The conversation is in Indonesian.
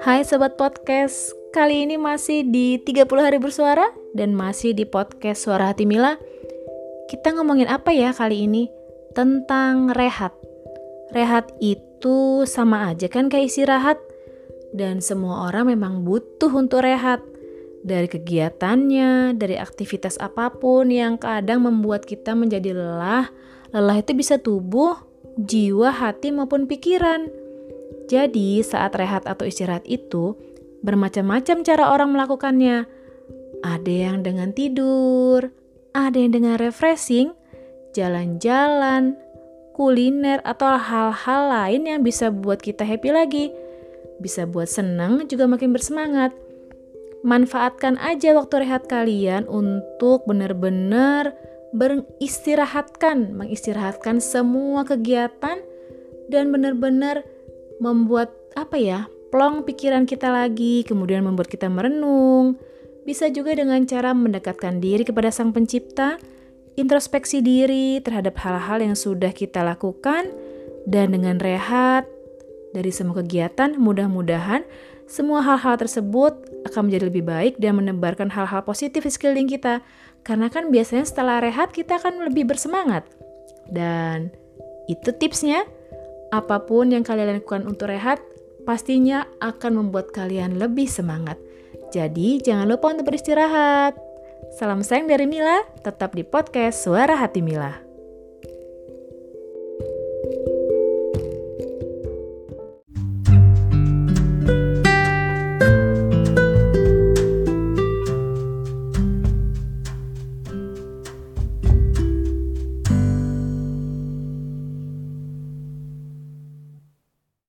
Hai Sobat Podcast, kali ini masih di 30 hari bersuara dan masih di podcast Suara Hati Mila. Kita ngomongin apa ya kali ini? Tentang rehat. Rehat itu sama aja kan kayak istirahat dan semua orang memang butuh untuk rehat dari kegiatannya, dari aktivitas apa pun yang kadang membuat kita menjadi lelah. Lelah itu bisa tubuh, jiwa, hati, maupun pikiran. Jadi, saat rehat atau istirahat itu, bermacam-macam cara orang melakukannya. Ada yang dengan tidur, ada yang dengan refreshing, jalan-jalan, kuliner, atau hal-hal lain yang bisa buat kita happy lagi. Bisa buat senang, juga makin bersemangat. Manfaatkan aja waktu rehat kalian untuk benar-benar beristirahatkan, mengistirahatkan semua kegiatan dan benar-benar membuat apa ya, plong pikiran kita lagi, kemudian membuat kita merenung. Bisa juga dengan cara mendekatkan diri kepada Sang Pencipta, introspeksi diri terhadap hal-hal yang sudah kita lakukan, dan dengan rehat dari semua kegiatan, mudah-mudahan semua hal-hal tersebut akan menjadi lebih baik dan menebarkan hal-hal positif di sekeliling kita. Karena kan biasanya setelah rehat kita akan lebih bersemangat. Dan itu tipsnya. Apa pun yang kalian lakukan untuk rehat, pastinya akan membuat kalian lebih semangat. Jadi jangan lupa untuk beristirahat. Salam sayang dari Mila, tetap di podcast Suara Hati Mila.